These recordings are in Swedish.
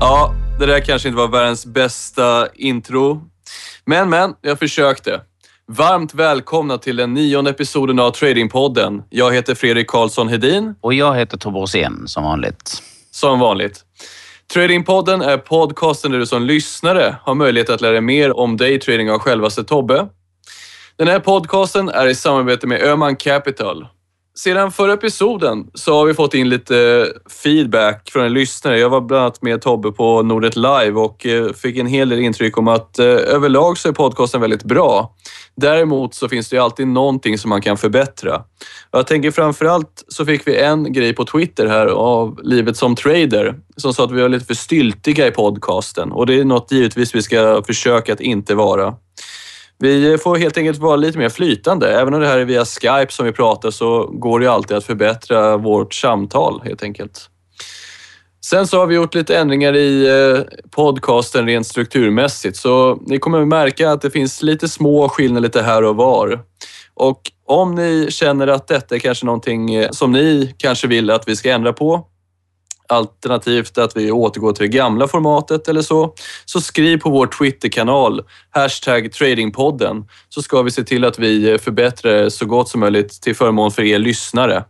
Ja, det där kanske inte var världens bästa intro. Men, men, jag försökte. Varmt välkomna till den nionde episoden av Tradingpodden. Jag heter Fredrik Karlsson Hedin. Och jag heter Tobbe Rosén, som vanligt. Som vanligt. Tradingpodden är podcasten där du som lyssnare har möjlighet att lära dig mer om daytrading av självaste Tobbe. Den här podcasten är i samarbete med Öman Capital sedan förra episoden så har vi fått in lite eh, feedback från en lyssnare. Jag var bland annat med Tobbe på Nordet Live och eh, fick en hel del intryck om att eh, överlag så är podcasten väldigt bra. Däremot så finns det ju alltid någonting som man kan förbättra. Jag tänker framförallt så fick vi en grej på Twitter här av Livet som trader som sa att vi var lite för styltiga i podcasten och det är något givetvis vi ska försöka att inte vara. Vi får helt enkelt vara lite mer flytande. Även om det här är via Skype som vi pratar så går det alltid att förbättra vårt samtal helt enkelt. Sen så har vi gjort lite ändringar i eh, podcasten rent strukturmässigt så ni kommer att märka att det finns lite små skillnader lite här och var. Och om ni känner att detta är kanske någonting eh, som ni kanske vill att vi ska ändra på alternativt att vi återgår till det gamla formatet eller så, så skriv på vår Twitterkanal, hashtag tradingpodden, så ska vi se till att vi förbättrar det så gott som möjligt till förmån för er lyssnare.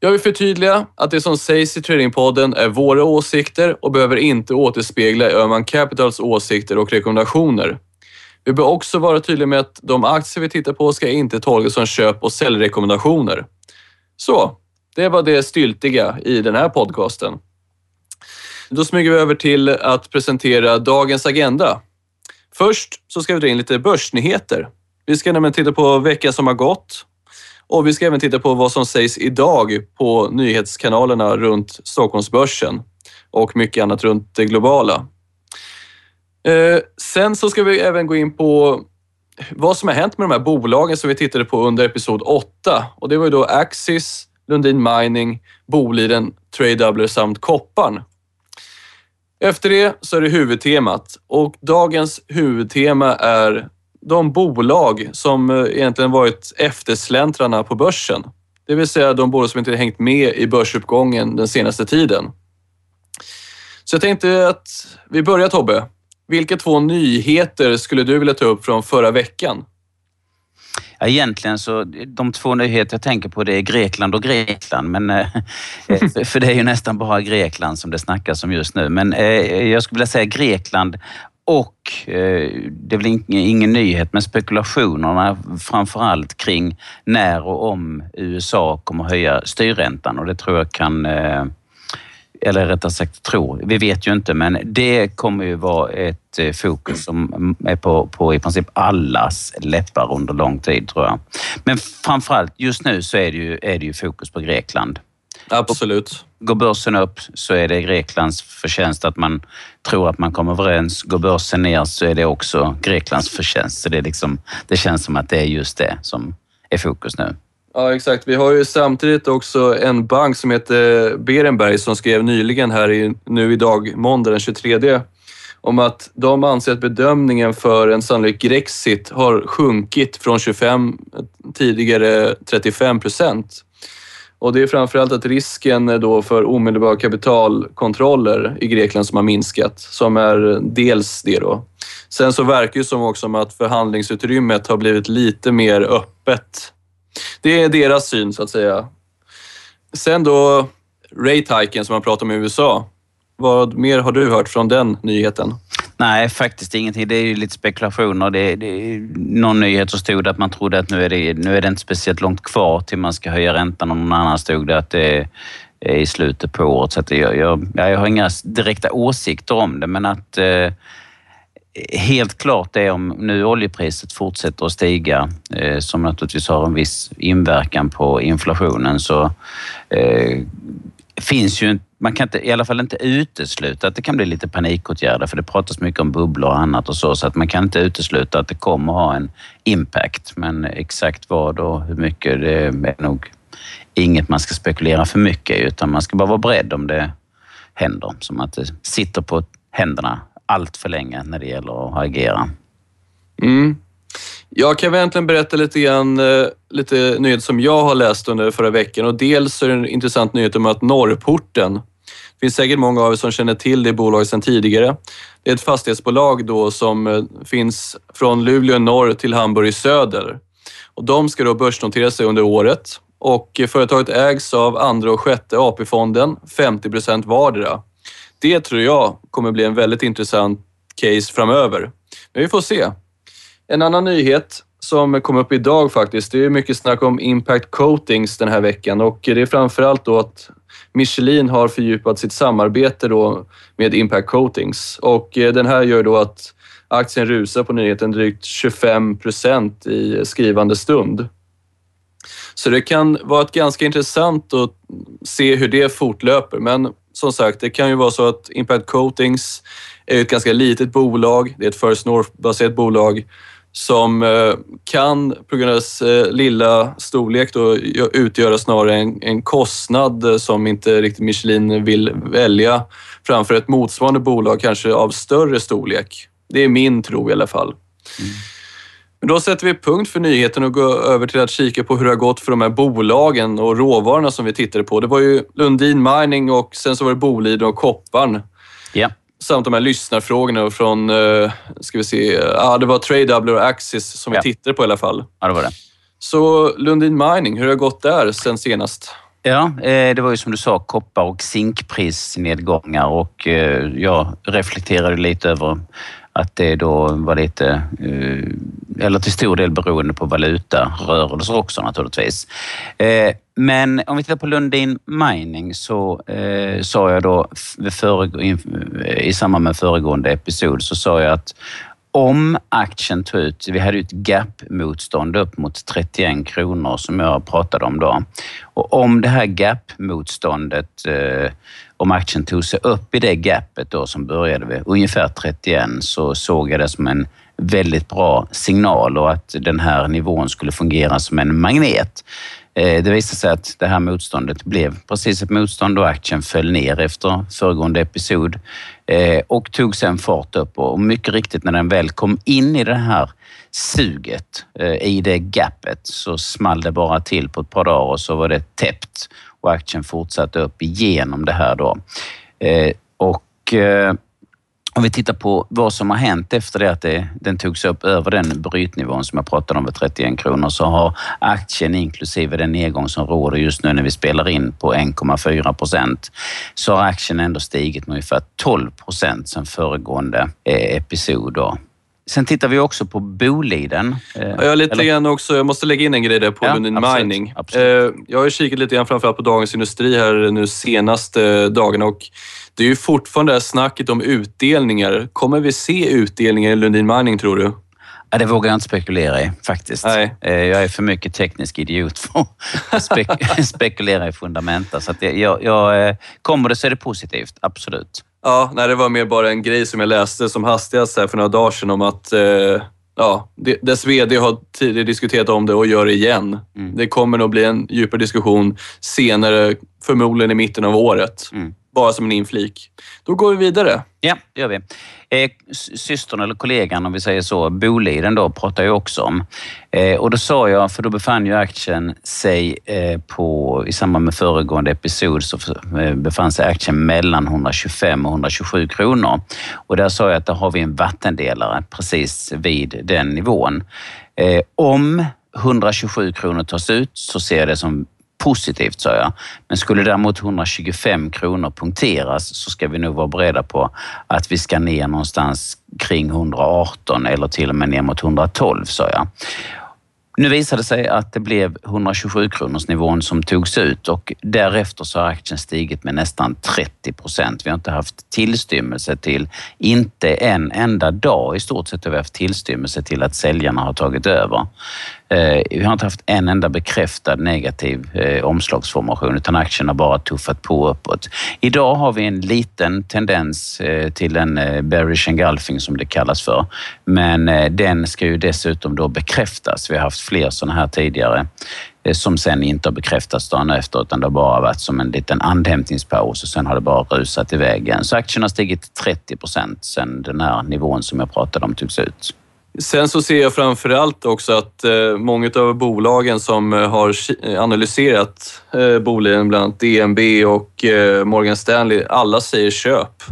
Jag vill förtydliga att det som sägs i Tradingpodden är våra åsikter och behöver inte återspegla Öhman Capitals åsikter och rekommendationer. Vi bör också vara tydliga med att de aktier vi tittar på ska inte tolkas som köp och säljrekommendationer. Så, det var det styltiga i den här podcasten. Då smyger vi över till att presentera dagens agenda. Först så ska vi dra in lite börsnyheter. Vi ska nämligen titta på veckan som har gått och vi ska även titta på vad som sägs idag på nyhetskanalerna runt Stockholmsbörsen och mycket annat runt det globala. Eh, sen så ska vi även gå in på vad som har hänt med de här bolagen som vi tittade på under episod 8 och det var ju då Axis, Lundin Mining, Boliden, Tradedoubler samt Kopparn. Efter det så är det huvudtemat och dagens huvudtema är de bolag som eh, egentligen varit eftersläntrarna på börsen. Det vill säga de bolag som inte hängt med i börsuppgången den senaste tiden. Så jag tänkte att vi börjar Tobbe. Vilka två nyheter skulle du vilja ta upp från förra veckan? Ja, egentligen så, de två nyheter jag tänker på det är Grekland och Grekland. Men, eh, eh, för det är ju nästan bara Grekland som det snackas om just nu. Men eh, jag skulle vilja säga Grekland och det är väl ingen nyhet, men spekulationerna framför allt kring när och om USA kommer höja styrräntan och det tror jag kan eller rättare sagt tror, vi vet ju inte, men det kommer ju vara ett eh, fokus som är på, på i princip allas läppar under lång tid tror jag. Men framförallt just nu så är det ju, är det ju fokus på Grekland. Absolut. Går börsen upp så är det Greklands förtjänst att man tror att man kommer överens. Går börsen ner så är det också Greklands förtjänst. Så det, är liksom, det känns som att det är just det som är fokus nu. Ja, exakt. Vi har ju samtidigt också en bank som heter Berenberg som skrev nyligen här i, nu idag, måndag den 23 om att de anser att bedömningen för en sannolik Grexit har sjunkit från 25 tidigare 35 procent. Och det är framförallt att risken då för omedelbara kapitalkontroller i Grekland som har minskat, som är dels det då. Sen så verkar det som också att förhandlingsutrymmet har blivit lite mer öppet det är deras syn så att säga. Sen då rate-hiken som man pratar om i USA. Vad mer har du hört från den nyheten? Nej, faktiskt ingenting. Det är ju lite spekulationer. Det, det är någon nyhet så stod att man trodde att nu är, det, nu är det inte speciellt långt kvar till man ska höja räntan och någon annan stod det att det är i slutet på året. Så jag, jag, jag har inga direkta åsikter om det, men att eh, helt klart är om nu oljepriset fortsätter att stiga, eh, som naturligtvis har en viss inverkan på inflationen, så eh, finns ju man kan inte, i alla fall inte utesluta att det kan bli lite panikåtgärder för det pratas mycket om bubblor och annat och så, så att man kan inte utesluta att det kommer ha en impact. Men exakt vad och hur mycket, det är nog inget man ska spekulera för mycket utan man ska bara vara beredd om det händer. Som att det sitter på händerna allt för länge när det gäller att agera. Mm. Jag kan egentligen berätta lite grann, eh, lite nyheter som jag har läst under förra veckan och dels är det en intressant nyhet om att Norrporten, Det finns säkert många av er som känner till det bolaget sedan tidigare. Det är ett fastighetsbolag då som eh, finns från Luleå i norr till Hamburg i söder. Och de ska då börsnotera sig under året och eh, företaget ägs av andra och sjätte AP-fonden, 50 procent vardera. Det tror jag kommer bli en väldigt intressant case framöver. Men vi får se. En annan nyhet som kom upp idag faktiskt, det är mycket snack om Impact Coatings den här veckan och det är framförallt då att Michelin har fördjupat sitt samarbete då med Impact Coatings och eh, den här gör då att aktien rusar på nyheten drygt 25 procent i skrivande stund. Så det kan vara ett ganska intressant att se hur det fortlöper. Men som sagt, det kan ju vara så att Impact Coatings är ett ganska litet bolag. Det är ett First North-baserat bolag som eh, kan på grund av dess eh, lilla storlek då, utgöra snarare en, en kostnad eh, som inte riktigt Michelin vill välja framför ett motsvarande bolag kanske av större storlek. Det är min tro i alla fall. Mm. Men då sätter vi punkt för nyheten och går över till att kika på hur det har gått för de här bolagen och råvarorna som vi tittade på. Det var ju Lundin Mining och sen så var det Boliden och Kopparn. Ja. Samt de här lyssnarfrågorna från, uh, ska vi se, ja det var TradeW och Axis som ja. vi tittade på i alla fall. Ja, det var det. Så Lundin Mining, hur har det gått där sen senast? Ja, eh, det var ju som du sa koppar och zinkprisnedgångar och eh, jag reflekterade lite över att det då var lite, eh, eller till stor del beroende på valutarörelser också naturligtvis. Eh, men om vi tittar på Lundin Mining så eh, sa jag då i samband med föregående episod så sa jag att om aktien tog ut, vi hade ju ett gap-motstånd upp mot 31 kronor som jag pratade om då. Och om det här gap-motståndet, om aktien tog sig upp i det gapet då som började vid ungefär 31 så såg jag det som en väldigt bra signal och att den här nivån skulle fungera som en magnet. Eh, det visade sig att det här motståndet blev precis ett motstånd och aktien föll ner efter föregående episod eh, och tog sen fart upp och mycket riktigt när den väl kom in i det här suget eh, i det gapet så small det bara till på ett par dagar och så var det täppt och aktien fortsatte upp igenom det här då. Eh, och eh, om vi tittar på vad som har hänt efter det att det, den togs upp över den brytnivån som jag pratade om vid 31 kronor så har aktien inklusive den nedgång som råder just nu när vi spelar in på 1,4 procent så har aktien ändå stigit med ungefär 12 procent sedan föregående eh, episod. Då. Sen tittar vi också på Boliden. Eh, ja, lite grann också. Jag måste lägga in en grej där på ja, Lundin Mining. Absolut. Eh, jag har kikat lite grann framförallt på Dagens Industri här nu senaste dagarna och det är ju fortfarande det här snacket om utdelningar. Kommer vi se utdelningar i Lundin Mining tror du? Ja, det vågar jag inte spekulera i faktiskt. Nej. Eh, jag är för mycket teknisk idiot för att spek spekulera i fundamenta. Så att jag, jag, kommer det så är det positivt, absolut. Ja, nej, det var mer bara en grej som jag läste som hastigast här för några dagar sedan om att eh, ja, dess VD har tidigare diskuterat om det och gör det igen. Mm. Det kommer nog bli en djupare diskussion senare, förmodligen i mitten av året. Mm. Bara som en inflik. Då går vi vidare. Ja, det gör vi. Eh, systern eller kollegan, om vi säger så, Boliden då, pratar jag också om. Eh, och då sa jag, för då befann ju aktien sig eh, på, i samband med föregående episod, så eh, befann sig aktien mellan 125 och 127 kronor. Och där sa jag att där har vi en vattendelare precis vid den nivån. Eh, om 127 kronor tas ut så ser jag det som positivt, sa jag. Men skulle däremot 125 kronor punkteras så ska vi nog vara beredda på att vi ska ner någonstans kring 118 eller till och med ner mot 112, sa jag. Nu visade det sig att det blev 127 kronors nivån som togs ut och därefter så har aktien stigit med nästan 30 procent. Vi har inte haft tillstymmelse till, inte en enda dag i stort sett har vi haft tillstymmelse till att säljarna har tagit över. Eh, vi har inte haft en enda bekräftad negativ eh, omslagsformation utan aktien har bara tuffat på uppåt. Idag har vi en liten tendens eh, till en bearish engulfing som det kallas för. Men den ska ju dessutom då bekräftas. Vi har haft fler sådana här tidigare som sen inte har bekräftats dagen efter utan det har bara varit som en liten andhämtningspaus och sen har det bara rusat iväg igen. Så aktien har stigit 30 procent sen den här nivån som jag pratade om togs ut. Sen så ser jag framför allt också att eh, många av bolagen som eh, har ki- analyserat eh, bolagen, bland annat DNB och eh, Morgan Stanley, alla säger köp.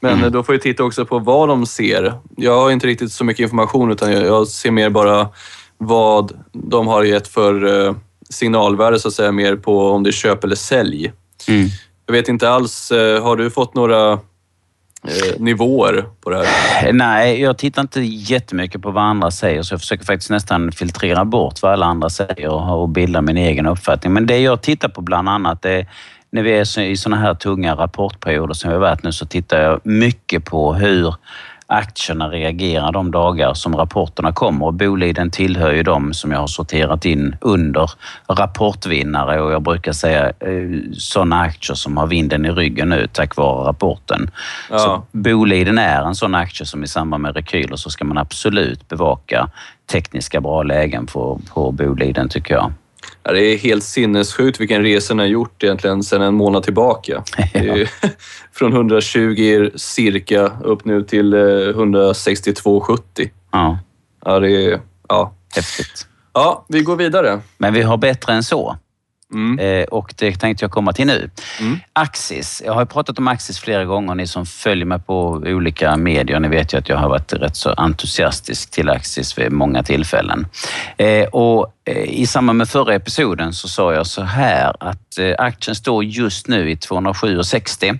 Men Mm. eh, då får jag titta också på vad de ser. Jag har inte riktigt så mycket information utan jag, ser mer bara vad de har gett för eh, signalvärde så att säga, mer på om det är köp eller sälj. Mm. Jag vet inte alls, eh, har du fått några eh, nivåer på det här? Nej, jag tittar inte jättemycket på vad andra säger så jag försöker faktiskt nästan filtrera bort vad alla andra säger och bilda min egen uppfattning. Men det jag tittar på bland annat är när vi är i sådana här tunga rapportperioder som vi har varit nu så tittar jag mycket på hur aktierna reagerar de dagar som rapporterna kommer och Boliden tillhör ju de som jag har sorterat in under rapportvinnare och jag brukar säga eh, sådana aktier som har vinden i ryggen nu tack vare rapporten. Ja. Så Boliden är en sån aktie som i samband med rekyler så ska man absolut bevaka tekniska bra lägen på, på Boliden tycker jag. Ja, det är helt sinnessjukt vilken resa ni har gjort egentligen sedan en månad tillbaka. Ju från 120 cirka upp nu till eh, 162,70. Ja, Ja, det är... Ja. häftigt. ja, vi går vidare. Men vi har bättre än så. Mm. Eh, och det tänkte jag komma till nu. Mm. Axis. Jag har pratat om Axis flera gånger. Ni som följer mig på olika medier, ni vet ju att jag har varit rätt så entusiastisk till Axis vid många tillfällen. Eh, och eh, I samband med förra episoden så sa jag så här att aktien står just nu i 207,60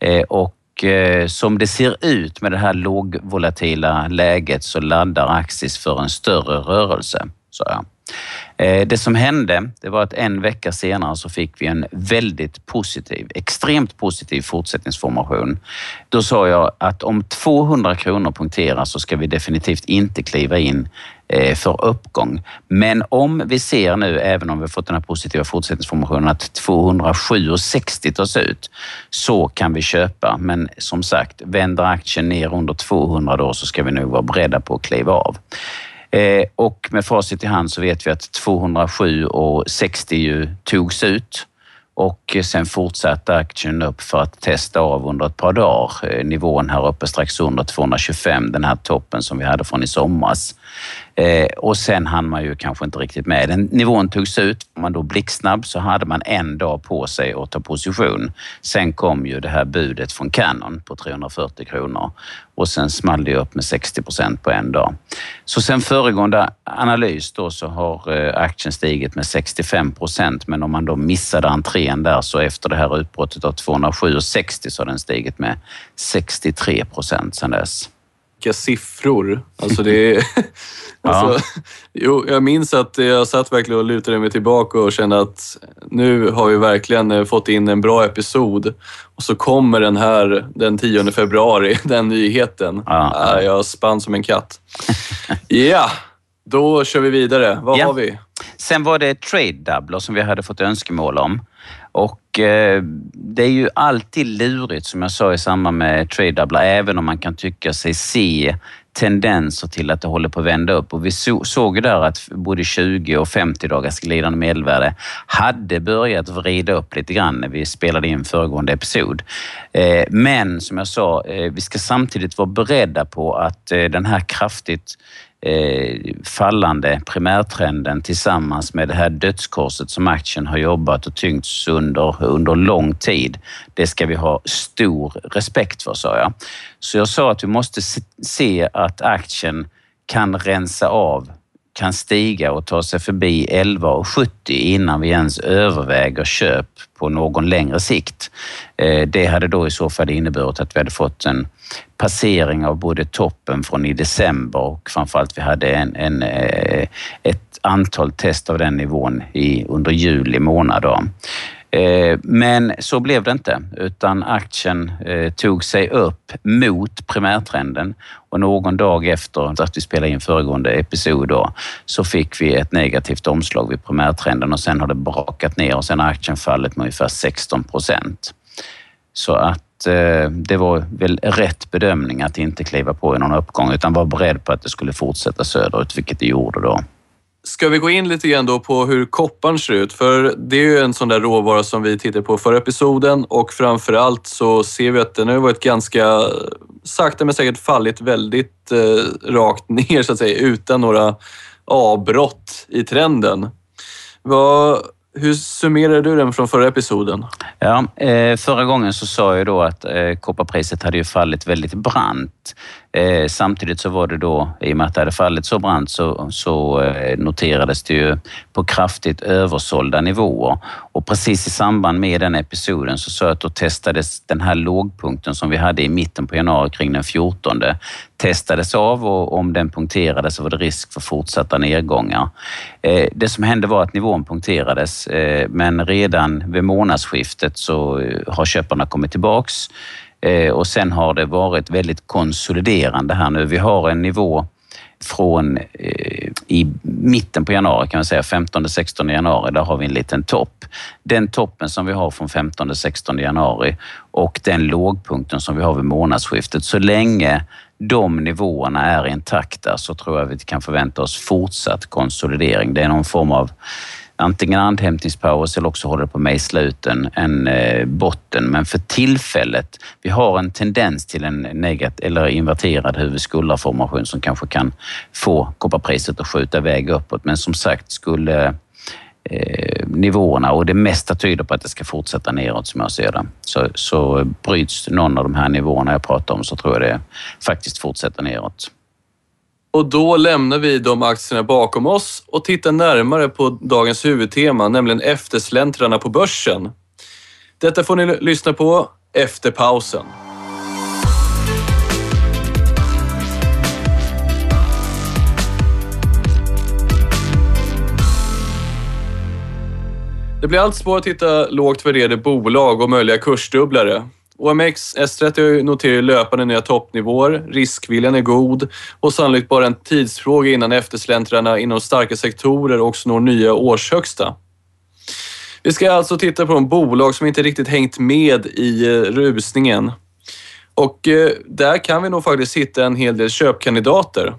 eh, och som det ser ut med det här lågvolatila läget så laddar Axis för en större rörelse, sa jag. Eh, det som hände, det var att en vecka senare så fick vi en väldigt positiv, extremt positiv fortsättningsformation. Då sa jag att om 200 kronor punkteras så ska vi definitivt inte kliva in eh, för uppgång. Men om vi ser nu, även om vi har fått den här positiva fortsättningsformationen, att 207,60 tas ut, så kan vi köpa. Men som sagt, vänder aktien ner under 200 då så ska vi nog vara beredda på att kliva av. Eh, och med facit i hand så vet vi att 207 och 60 ju togs ut och sen fortsatte aktien upp för att testa av under ett par dagar eh, nivån här uppe strax under 225, den här toppen som vi hade från i somras. Eh, och sen hann man ju kanske inte riktigt med. Den nivån togs ut, var man då blixtsnabb så hade man en dag på sig att ta position. Sen kom ju det här budet från Canon på 340 kronor och sen small det upp med 60 procent på en dag. Så sen föregående analys då så har eh, aktien stigit med 65 procent men om man då missade entrén där så efter det här utbrottet av 207,60 så har den stigit med 63 procent sedan dess. Vilka siffror. Alltså det är... alltså, jo, jag minns att jag satt verkligen och lutade mig tillbaka och kände att nu har vi verkligen eh, fått in en bra episod. Och så kommer den här den 10 februari, den nyheten. Ja. Ja, jag spann som en katt. Ja, då kör vi vidare. Vad Ja. har vi? Sen var det trade doubler som vi hade fått önskemål om. Och eh, det är ju alltid lurigt som jag sa i samband med trade doubler, även om man kan tycka sig se tendenser till att det håller på att vända upp. Och vi så, såg ju där att både 20 och 50 dagars glidande medelvärde hade börjat vrida upp lite grann när vi spelade in föregående episod. Eh, men som jag sa, eh, vi ska samtidigt vara beredda på att eh, den här kraftigt Eh, fallande primärtrenden tillsammans med det här dödskorset som aktien har jobbat och tyngts under, under lång tid. Det ska vi ha stor respekt för, sa jag. Så jag sa att vi måste se, att aktien kan rensa av kan stiga och ta sig förbi 11,70 innan vi ens överväger köp på någon längre sikt. Eh, det hade då i så fall inneburit att vi hade fått en passering av både toppen från i december och framförallt vi hade en, en, eh, ett antal test av den nivån i, under juli månad. Då. Eh, men så blev det inte, utan aktien eh, tog sig upp mot primärtrenden och någon dag efter att vi spelade in föregående episod då, så fick vi ett negativt omslag vid primärtrenden och sen har det brakat ner och sen har aktien fallit med ungefär 16 procent. Så att eh, det var väl rätt bedömning att inte kliva på i någon uppgång utan vara beredd på att det skulle fortsätta söderut, vilket det gjorde då. Ska vi gå in lite grann då på hur kopparn ser ut? För det är ju en sån där råvara som vi tittade på förra episoden och framförallt så ser vi att den har varit ganska sakta men säkert fallit väldigt eh, rakt ner så att säga utan några avbrott i trenden. Vad, hur summerar du den från förra episoden? Ja, eh, förra gången så sa jag då att eh, kopparpriset hade ju fallit väldigt brant. Eh, samtidigt så var det då, i och med att det hade fallit så brant, så, så eh, noterades det ju på kraftigt översålda nivåer. Och precis i samband med den episoden så sa jag att då testades den här lågpunkten som vi hade i mitten på januari kring den 14 testades av och om den punkterades så var det risk för fortsatta nedgångar. Eh, det som hände var att nivån punkterades eh, men redan vid månadsskiftet så eh, har köparna kommit tillbaks Eh, och sen har det varit väldigt konsoliderande här nu. Vi har en nivå från eh, i mitten på januari kan man säga, 15-16 januari, där har vi en liten topp. Den toppen som vi har från 15-16 januari och den lågpunkten som vi har vid månadsskiftet, så länge de nivåerna är intakta så tror jag vi kan förvänta oss fortsatt konsolidering. Det är någon form av antingen andhämtningspaus eller också håller det på att mejsla ut en, en eh, botten. Men för tillfället, vi har en tendens till en negat eller inverterad huvudskulderformation som kanske kan få kopparpriset att skjuta iväg uppåt. Men som sagt, skulle eh, nivåerna och det mesta tyder på att det ska fortsätta neråt som jag ser det. Så, så bryts någon av de här nivåerna jag pratar om så tror jag det faktiskt fortsätter neråt. Och då lämnar vi de aktierna bakom oss och tittar närmare på dagens huvudtema, nämligen eftersläntrarna på börsen. Detta får ni lyssna på efter pausen. Det blir allt svårare att hitta lågt värderade bolag och möjliga kursdubblare. OMX S30 noterar löpande nya toppnivåer, riskviljan är god och sannolikt bara en tidsfråga innan eftersläntrarna inom starka sektorer också når nya årshögsta. Vi ska alltså titta på de bolag som inte riktigt hängt med i eh, rusningen. Och eh, där kan vi nog faktiskt hitta en hel del köpkandidater.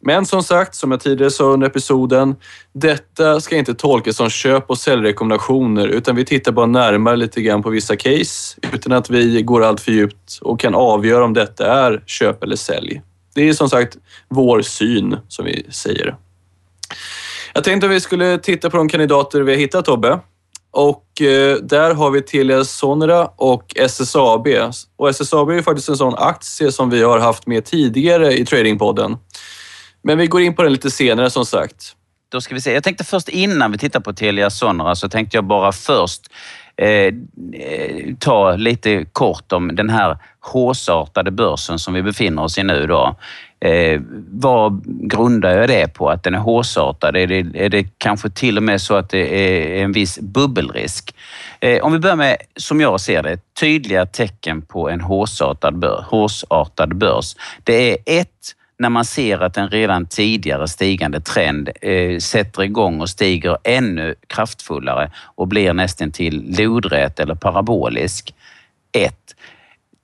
Men som sagt, som jag tidigare sa under episoden, detta ska inte tolkas som köp och säljrekommendationer utan vi tittar bara närmare lite grann på vissa case utan att vi går allt för djupt och kan avgöra om detta är köp eller sälj. Det är som sagt vår syn, som vi säger. Jag tänkte att vi skulle titta på de kandidater vi har hittat, Tobbe. Och eh, där har vi Telia Sonera och SSAB. Och SSAB är ju faktiskt en sån aktie som vi har haft med tidigare i Tradingpodden. Men vi går in på den lite senare som sagt. Då ska vi se. Jag tänkte först innan vi tittar på Telia Sonera så tänkte jag bara först eh, eh, ta lite kort om den här håsartade börsen som vi befinner oss i nu. Då. Eh, vad grundar jag det på att den är håsartad? Är det, är det kanske till och med så att det är en viss bubbelrisk? Eh, om vi börjar med, som jag ser det, tydliga tecken på en håsartad bör, Håsartad börs. Det är ett, när man ser att en redan tidigare stigande trend eh, sätter igång och stiger ännu kraftfullare och blir nästan till lodrät eller parabolisk. Ett.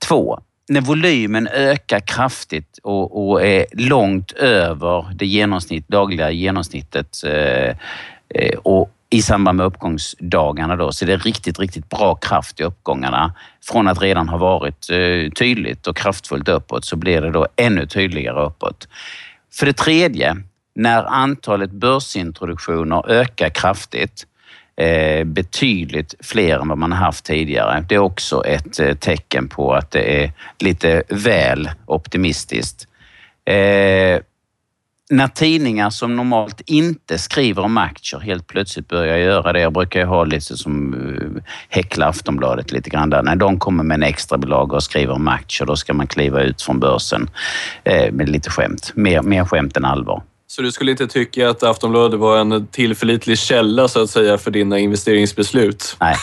Två. När volymen ökar kraftigt och, och är långt över det genomsnitt, dagliga genomsnittet eh, eh och i samband med uppgångsdagarna då, så det är riktigt, riktigt bra kraft i uppgångarna. Från att redan ha varit eh, tydligt och kraftfullt uppåt så blir det då ännu tydligare uppåt. För det tredje, när antalet börsintroduktioner ökar kraftigt, eh, betydligt fler än vad man haft tidigare. Det är också ett eh, tecken på att det är lite väl optimistiskt när tidningar som normalt inte skriver om aktier helt plötsligt börjar göra det. Jag brukar ju ha lite som eh, häckla Aftonbladet lite grann där. När de kommer med en extra bilaga och skriver om aktier, då ska man kliva ut från börsen eh, med lite skämt. Mer, mer skämt än allvar. Så du skulle inte tycka att Aftonbladet var en tillförlitlig källa så att säga för dina investeringsbeslut? Nej,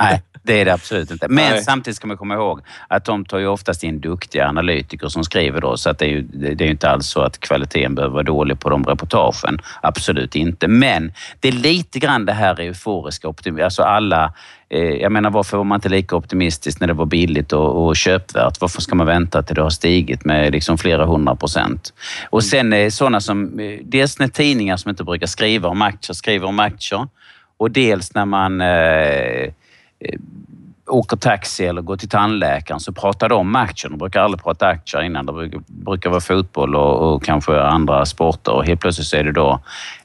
nej Det är det absolut inte. Men Nej. samtidigt ska man komma ihåg att de tar ju oftast in duktiga analytiker som skriver då, så att det är ju det är inte alls så att kvaliteten behöver vara dålig på de reportagen. Absolut inte. Men det är lite grann det här euforiska optimism. Alltså alla eh, jag menar, varför var man inte lika optimistisk när det var billigt och, och köpvärt? Varför ska man vänta till det har stigit med liksom flera hundra procent? Och sen eh, sådana som, eh, dels när tidningar som inte brukar skriva om aktier skriver om aktier och dels när man eh, åker taxi eller går till tandläkaren så pratar de om aktier. De brukar aldrig prata aktier innan. Det brukar, brukar vara fotboll och, och kanske andra sporter och helt plötsligt så är det då,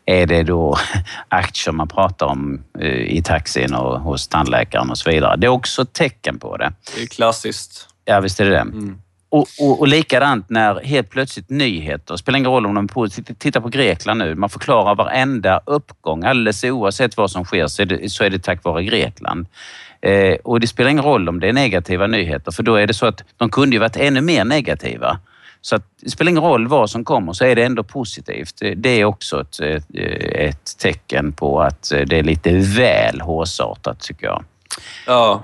är det då aktier man pratar om eh, i taxin och hos tandläkaren och så vidare. Det är också ett tecken på det. Det är klassiskt. Ja, visst är det det. Mm. Och, och, och likadant när helt plötsligt nyheter, spelar ingen roll om de på, titta på Grekland nu, man förklarar varenda uppgång, alldeles oavsett vad som sker så är det, så är det tack vare Grekland. Eh, och det spelar ingen roll om det är negativa nyheter, för då är det så att de kunde ju varit ännu mer negativa. Så att det spelar ingen roll vad som kommer så är det ändå positivt. Det- är också ett, ett, ett tecken på att det är lite väl hårsartat tycker jag. Ja.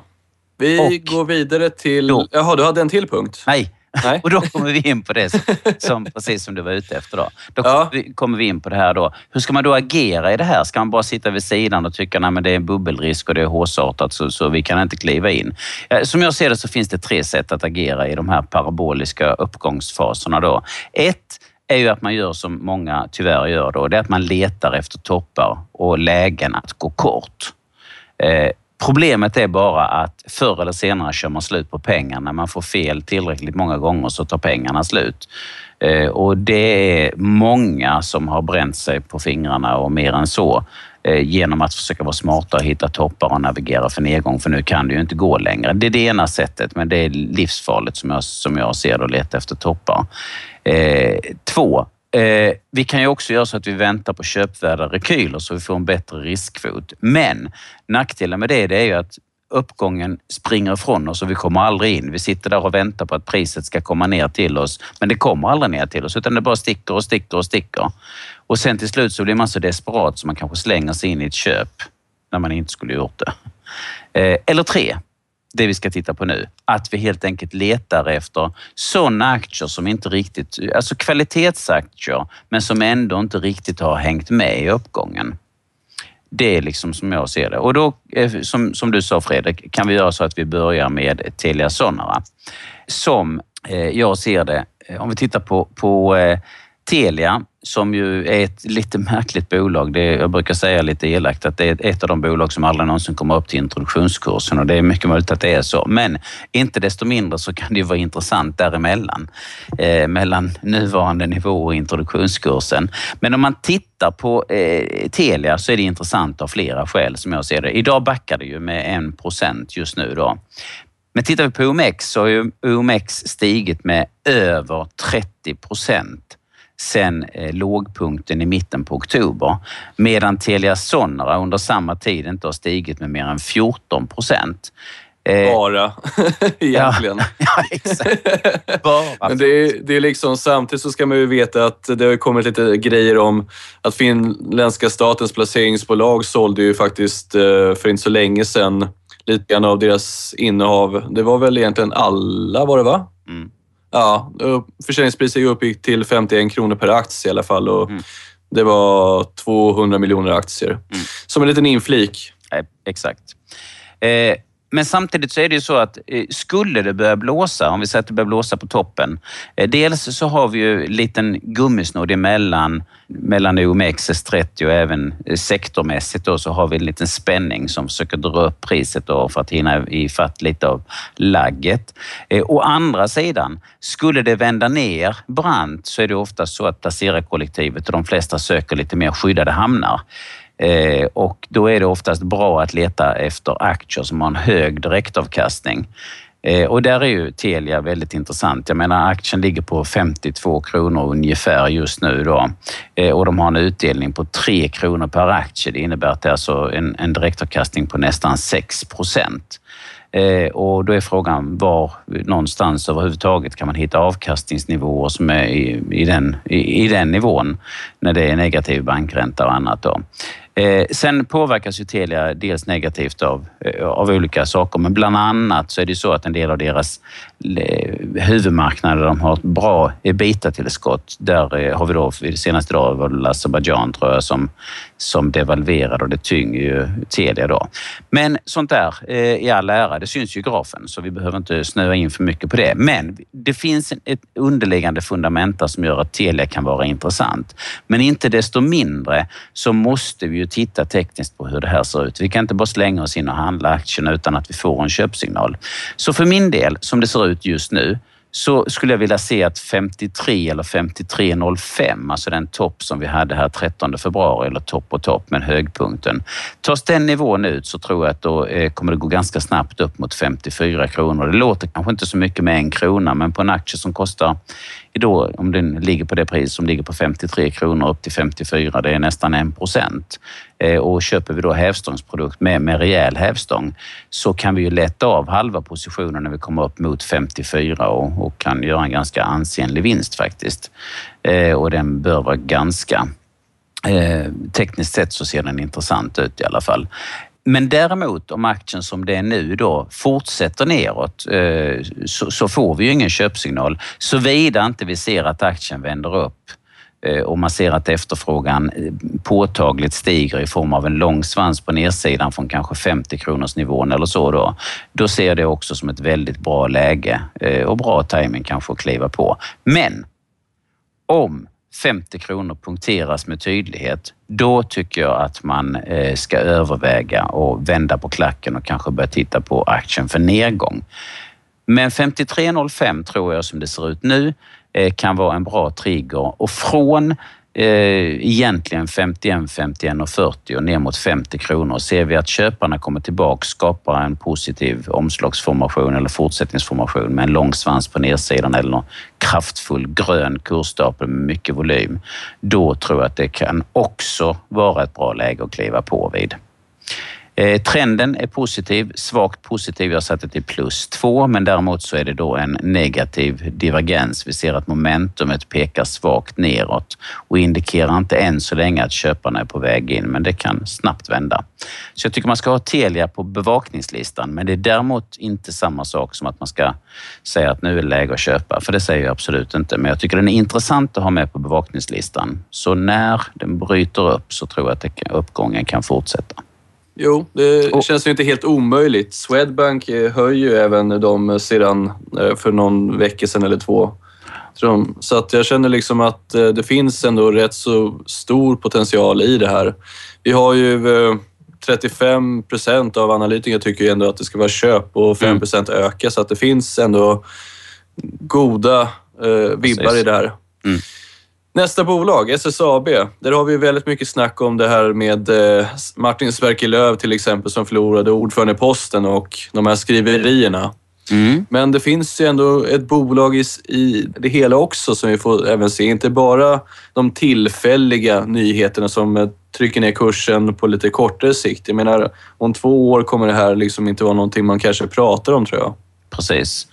Vi Och- går vidare till... Då. Jaha, du hade en till punkt? Nej, Nej. Och då kommer vi in på det som, som precis som du var ute efter. Då, då Ja. kommer vi- in på det här då. Hur ska man då agera i det här? Ska man bara sitta vid sidan och tycka att det är en bubbelrisk och det är hårsartat så, så vi kan inte kliva in? Eh, Som jag ser det så finns det tre sätt att agera i de här paraboliska uppgångsfaserna. Då. Ett är ju att man gör som många tyvärr gör då. Det är att man letar efter toppar och lägen att gå kort. Eh, Problemet är bara att förr eller senare kör man slut på pengar. När man får fel tillräckligt många gånger så tar pengarna slut. Eh, och det är många som har bränt sig på fingrarna och mer än så eh, genom att försöka vara smarta och hitta toppar och navigera för nedgång, för nu kan det ju inte gå längre. Det är det ena sättet, men det är livsfarligt som jag, som jag ser det, att leta efter toppar. Eh, två, Eh, vi kan ju också göra så att vi väntar på köpvärda rekyler så vi får en bättre riskkvot, Men nackdelen med det, det är ju att uppgången springer ifrån oss och vi kommer aldrig in. Vi sitter där och väntar på att priset ska komma ner till oss, men det kommer aldrig ner till oss utan det bara sticker och sticker och sticker. Och sen till slut så blir man så desperat så man kanske slänger sig in i ett köp när man inte skulle gjort det. Eh, eller tre, det vi ska titta på nu, att vi helt enkelt letar efter sådana aktier som inte riktigt, alltså kvalitetsaktier, men som ändå inte riktigt har hängt med i uppgången. Det är liksom som jag ser det. Och då, eh, som, som du sa Fredrik, kan vi göra så att vi börjar med Telia Sonera. Som eh, jag ser det, eh, om vi tittar på, på eh, Telia, som ju är ett lite märkligt bolag. Det är, jag brukar säga lite elakt att det är ett av de bolag som aldrig någonsin kommer upp till introduktionskursen och det är mycket möjligt att det är så. Men inte desto mindre så kan det ju vara intressant däremellan. Eh, mellan nuvarande nivå och introduktionskursen. Men om man tittar på eh, Telia så är det intressant av flera skäl som jag ser det. Idag backar det ju med en procent just nu då. Men tittar vi på OMX så har ju OMX stigit med över 30 procent sen eh, lågpunkten i mitten på oktober. Medan Telia Sonera under samma tid inte har stigit med mer än 14 procent. Eh, Bara, egentligen. ja, exakt. Bara. Men det är, det är liksom, samtidigt så ska man ju veta att det har kommit lite grejer om att finländska statens placeringsbolag sålde ju faktiskt eh, för inte så länge sedan lite grann av deras innehav. Det var väl egentligen alla var det va? Mm. Ja, försäljningspriset uppgick till 51 kronor per aktie i alla fall och Mm. det var 200 miljoner aktier. Som en liten inflik. Nej, exakt. Eh, men samtidigt så är det ju så att eh, skulle det börja blåsa, om vi säger att det börjar blåsa på toppen. Eh, dels så har vi ju en liten gummisnodd emellan mellan OMX, S30 och även eh, sektormässigt då, så har vi en liten spänning som försöker dra upp priset då för att hinna ifatt lite av lagget. Å andra sidan, skulle det vända ner brant så är det ofta så att placerarkollektivet och de flesta söker lite mer skyddade hamnar. Eh, och då är det oftast bra att leta efter aktier som har en hög direktavkastning. Eh, och där är ju Telia väldigt intressant. Jag menar aktien ligger på 52 kronor ungefär just nu då. Eh, och de har en utdelning på 3 kronor per aktie. Det innebär att det är alltså en, en direktavkastning på nästan 6 procent. Eh, och då är frågan var någonstans överhuvudtaget kan man hitta avkastningsnivåer som är i, i, den, i, i den nivån när det är negativ bankränta och annat. Då. Eh, sen påverkas ju Telia dels negativt av, eh, av olika saker, men bland annat så är det så att en del av deras eh, huvudmarknader, de har ett bra ebita-tillskott. Där eh, har vi då, senast idag var det Azerbajdzjan tror jag som, som devalverade och det tynger ju Telia då. Men sånt där eh, i all ära, det syns ju i grafen så vi behöver inte snöa in för mycket på det. Men det finns ett underliggande fundamenta som gör att Telia kan vara intressant. Men inte desto mindre så måste vi ju titta tekniskt på hur det här ser ut. Vi kan inte bara slänga oss in och handla aktierna utan att vi får en köpsignal. Så för min del, som det ser ut just nu, så skulle jag vilja se att 53 eller 53,05, alltså den topp som vi hade här 13 februari, eller topp och topp, men högpunkten. Tas den nivån ut så tror jag att då eh, kommer det gå ganska snabbt upp mot 54 kronor. Det låter kanske inte så mycket med en krona, men på en aktie som kostar då, om den ligger på det pris som ligger på 53 kronor upp till 54, det är nästan en procent. Eh, och köper vi då hävstångsprodukt med, med rejäl hävstång så kan vi ju lätta av halva positionen när vi kommer upp mot 54 och, och kan göra en ganska ansenlig vinst faktiskt. Eh, och den bör vara ganska eh, tekniskt sett så ser den intressant ut i alla fall. Men däremot om aktien som det är nu då fortsätter neråt eh, så, får vi ju ingen köpsignal såvida inte vi ser att aktien vänder upp eh, och man ser att efterfrågan eh, påtagligt stiger i form av en lång svans på nedsidan från kanske 50 kronors nivån eller så då, då ser jag det också som ett väldigt bra läge och bra timing kanske att kliva på. Men om 50 kronor punkteras med tydlighet, då tycker jag att man eh, ska överväga och vända på klacken och kanske börja titta på aktien för nedgång. Men 53,05 tror jag som det ser ut nu eh, kan vara en bra trigger och från eh, egentligen 51, 51 och 40 och ner mot 50 kronor ser vi att köparna kommer tillbaka, skapar en positiv omslagsformation eller fortsättningsformation med en lång svans på nedsidan eller någon kraftfull grön kursstapel med mycket volym. Då tror jag att det kan också vara ett bra läge att kliva på vid. Eh, trenden är positiv, svagt positiv. Jag satte till plus 2, men däremot så är det då en negativ divergens. Vi ser att momentumet pekar svagt neråt och indikerar inte än så länge att köparna är på väg in, men det kan snabbt vända. Så jag tycker man ska ha Telia på bevakningslistan, men det är däremot inte samma sak som att man ska säga att nu är det läge att köpa, för det säger jag absolut inte. Men jag tycker den är intressant att ha med på bevakningslistan. Så när den bryter upp så tror jag att uppgången kan fortsätta. Jo, det och, känns ju inte helt omöjligt. Swedbank eh, höjer ju även de sedan eh, för någon vecka sedan eller två. Så att jag känner liksom att eh, det finns ändå rätt så stor potential i det här. Vi har ju 35 procent av analytiker tycker ju ändå att det ska vara köp och 5 mm. procent öka, så att det finns ändå goda eh, vibbar Precis. i det här. Mm. Nästa bolag, SSAB. Där har vi väldigt mycket snack om det här med eh, Martin Sverkelöv till exempel som förlorade ordförandeposten och de här skriverierna. Mm. Men det finns ju ändå ett bolag i, i det hela också som vi får även se. Inte bara de tillfälliga nyheterna som eh, trycker ner kursen på lite kortare sikt. Jag menar, om två år kommer det här liksom inte vara någonting man kanske pratar om tror jag. Precis.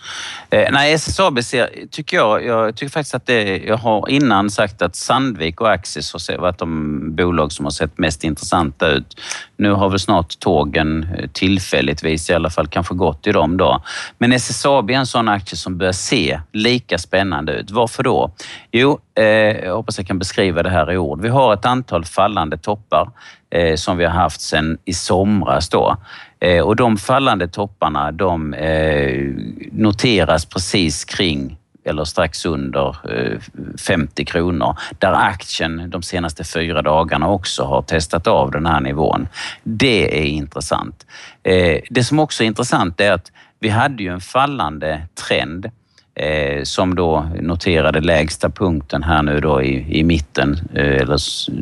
Eh, nej, SSAB ser, tycker jag, jag tycker faktiskt att det, jag har innan sagt att Sandvik och Axis har varit de bolag som har sett mest intressanta ut. Nu har väl snart tågen eh, tillfälligtvis i alla fall kanske gått i dem då. Men SSAB är en sån aktie som börjar se lika spännande ut. Varför då? Jo, eh, jag hoppas jag kan beskriva det här i ord. Vi har ett antal fallande toppar eh, som vi har haft sedan i somras då. Eh, och de fallande topparna de eh, noteras precis kring eller strax under eh, 50 kronor, där aktien de senaste fyra dagarna också har testat av den här nivån. Det är intressant. Eh, det som också är intressant är att vi hade ju en fallande trend eh, som då noterade lägsta punkten här nu då i, i mitten, eller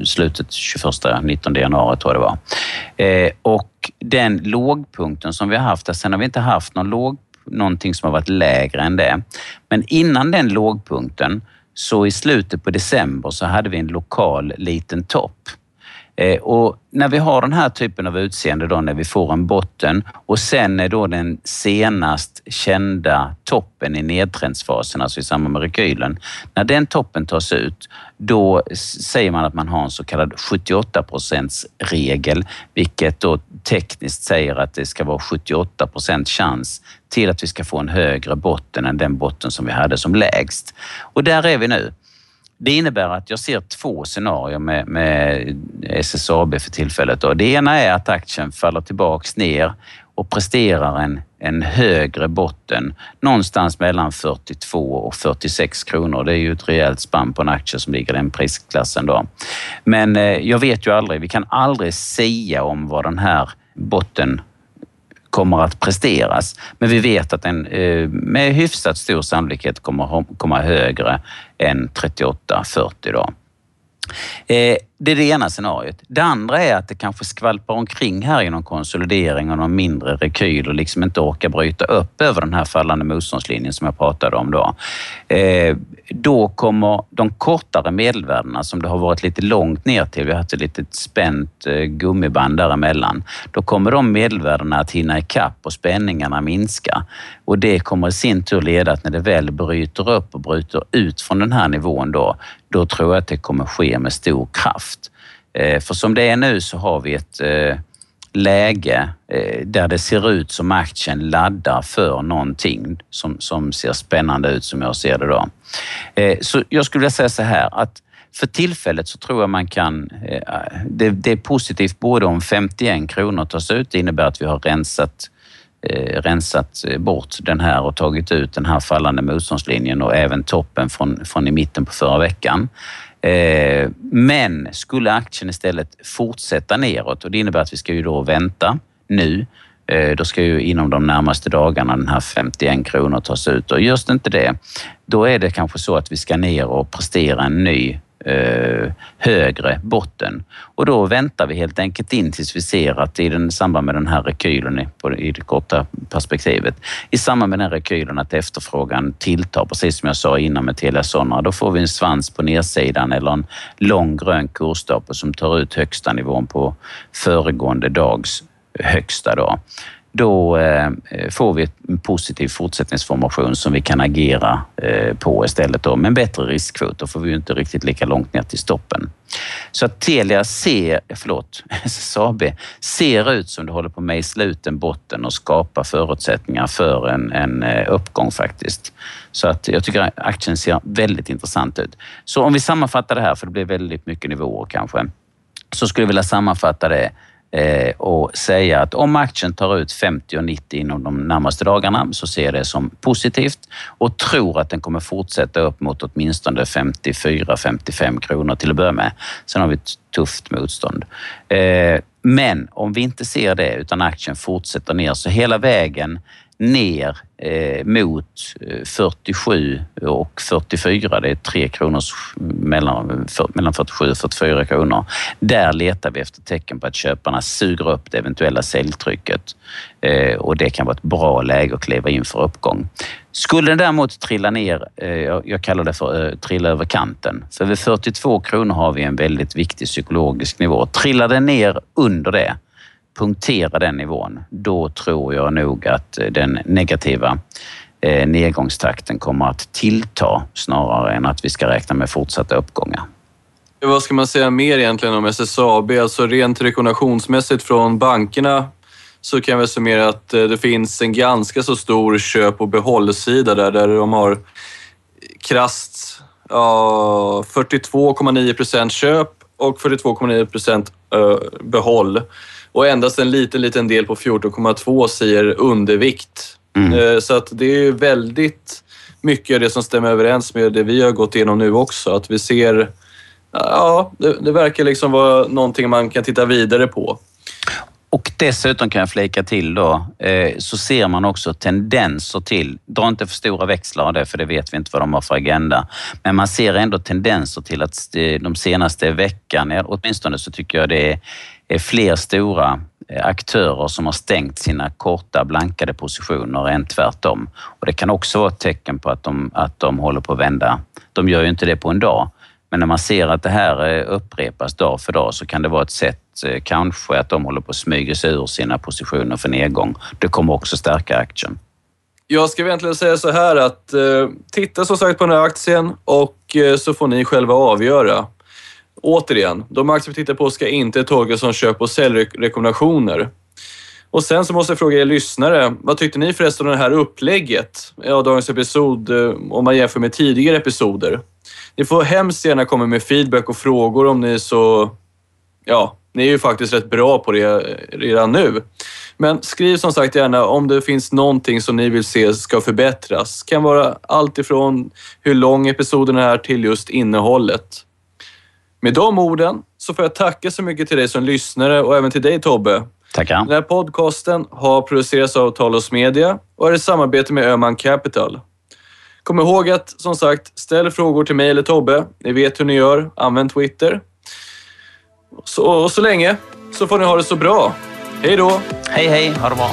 slutet 21, 19 januari tror jag det var. och och den lågpunkten som vi har haft, sen har vi inte haft någon låg, någonting som har varit lägre än det. Men innan den lågpunkten, så i slutet på december så hade vi en lokal liten topp Eh, och när vi har den här typen av utseende då, när vi får en botten och sen är då den senast kända toppen i nedtrendsfasen, alltså i samband med rekylen. När den toppen tas ut, då säger man att man har en så kallad 78 procents regel, vilket då tekniskt säger att det ska vara 78 procent chans till att vi ska få en högre botten än den botten som vi hade som lägst. Och där är vi nu. Det innebär att jag ser två scenarier med, med SSAB för tillfället. Då. Det ena är att aktien faller tillbaks ner och presterar en, en högre botten någonstans mellan 42 och 46 kronor. Det är ju ett rejält spann på en aktie som ligger i den prisklassen. Då. Men eh, jag vet ju aldrig, vi kan aldrig säga om vad den här botten kommer att presteras. Men vi vet att den eh, med hyfsat stor sannolikhet kommer komma högre än 38-40 då. Eh, det är det ena scenariot. Det andra är att det kanske skvalpar omkring här i någon konsolidering och någon mindre rekyl och liksom inte orkar bryta upp över den här fallande motståndslinjen som jag pratade om då. Eh, då kommer de kortare medelvärdena som det har varit lite långt ner till, vi har haft ett litet spänt eh, gummiband däremellan, då kommer de medelvärdena att hinna ikapp och spänningarna minska. Och det kommer i sin tur leda att när det väl bryter upp och bryter ut från den här nivån då, då tror jag att det kommer ske med stor kraft. Eh, för som det är nu så har vi ett eh, läge eh, där det ser ut som aktien laddar för någonting som, som ser spännande ut som jag ser det då. Så jag skulle vilja säga så här att för tillfället så tror jag man kan... Det, det är positivt både om 51 kronor tas ut, det innebär att vi har rensat rensat bort den här och tagit ut den här fallande motståndslinjen och även toppen från, från i mitten på förra veckan. Eh, men skulle aktien istället fortsätta neråt och det innebär att vi ska ju då vänta nu. Eh, då ska ju inom de närmaste dagarna den här 51 kronor tas ut och görs det inte det, då är det kanske så att vi ska ner och prestera en ny eh, högre botten. Och då väntar vi helt enkelt in tills vi ser att i den, samband med den här rekylen i, på, i det korta perspektivet, i samband med den här rekylen att efterfrågan tilltar, precis som jag sa innan med Telia Sonera, då får vi en svans på nedsidan eller en lång grön kursstapel som tar ut högsta nivån på föregående dags högsta. Då då eh, får vi en positiv fortsättningsformation som vi kan agera eh, på istället då med en bättre riskkvot. Då får vi ju inte riktigt lika långt ner till stoppen. Så att Telia ser, förlåt, SSAB ser ut som det håller på att mejsla ut en botten och skapa förutsättningar för en, en eh, uppgång faktiskt. Så att jag tycker att aktien ser väldigt intressant ut. Så om vi sammanfattar det här, för det blir väldigt mycket nivåer kanske, så skulle jag vilja sammanfatta det Eh, och säga att om aktien tar ut 50 och 90 inom de närmaste dagarna så ser jag det som positivt och tror att den kommer fortsätta upp mot åtminstone 54-55 kronor till att börja med. Sen har vi ett tufft motstånd. Eh, men om vi inte ser det utan aktien fortsätter ner så hela vägen ner eh, mot eh, 47 och 44. Det är 3 kronor mellan, för, mellan 47 och 44 kronor. Där letar vi efter tecken på att köparna suger upp det eventuella säljtrycket eh, och det kan vara ett bra läge att kliva in för uppgång. Skulle den däremot trilla ner, eh, jag kallar det för eh, trilla över kanten, för vid 42 kronor har vi en väldigt viktig psykologisk nivå. Trillar den ner under det, punktera den nivån, då tror jag nog att eh, den negativa eh, nedgångstakten kommer att tillta snarare än att vi ska räkna med fortsatta uppgångar. Vad ska man säga mer egentligen om SSAB? Alltså rent rekommendationsmässigt från bankerna så kan jag summera att eh, det finns en ganska så stor köp och behållsida där, där de har krasst ja, 42,9 procent köp och 42,9 procent behåll och endast en liten, liten del på 14,2 säger undervikt. Mm. Eh, så att det är väldigt mycket av det som stämmer överens med det vi har gått igenom nu också. Att vi ser, ja, det, det verkar liksom vara någonting man kan titta vidare på. Och dessutom kan jag flika till då, eh, så ser man också tendenser till, dra inte för stora växlar av det för det vet vi inte vad de har för agenda, men man ser ändå tendenser till att de senaste veckan, åtminstone så tycker jag det är fler stora eh, aktörer som har stängt sina korta blankade positioner än tvärtom. Och det kan också vara ett tecken på att de, att de håller på att vända. De gör ju inte det på en dag, Men när man ser att det här eh, upprepas dag för dag så kan det vara ett sätt eh, kanske att de håller på att smyga sig ur sina positioner för nedgång. Det kommer också stärka aktien. Jag ska egentligen säga så här att eh, titta som sagt på den här aktien och eh, så får ni själva avgöra. Återigen, de aktier vi tittar på ska inte tolkas som köp och säljrekommendationer. Och sen så måste jag fråga er lyssnare, vad tyckte ni förresten om det här upplägget av dagens episod eh, om man jämför med tidigare episoder? Ni får hemskt gärna komma med feedback och frågor om ni är så... Ja, ni är ju faktiskt rätt bra på det redan nu. Men skriv som sagt gärna om det finns någonting som ni vill se ska förbättras. Det kan vara allt ifrån hur lång episoden är till just innehållet. Med de orden så får jag tacka så mycket till dig som lyssnare och även till dig Tobbe. Tackar. Den här podcasten har producerats av Talos Media och är i samarbete med Öman Capital. Kom ihåg att, som sagt, ställ frågor till mig eller Tobbe. Ni vet hur ni gör. Använd Twitter. Så, och så länge så får ni ha det så bra. Hej då! Hej, hej. Ha det bra.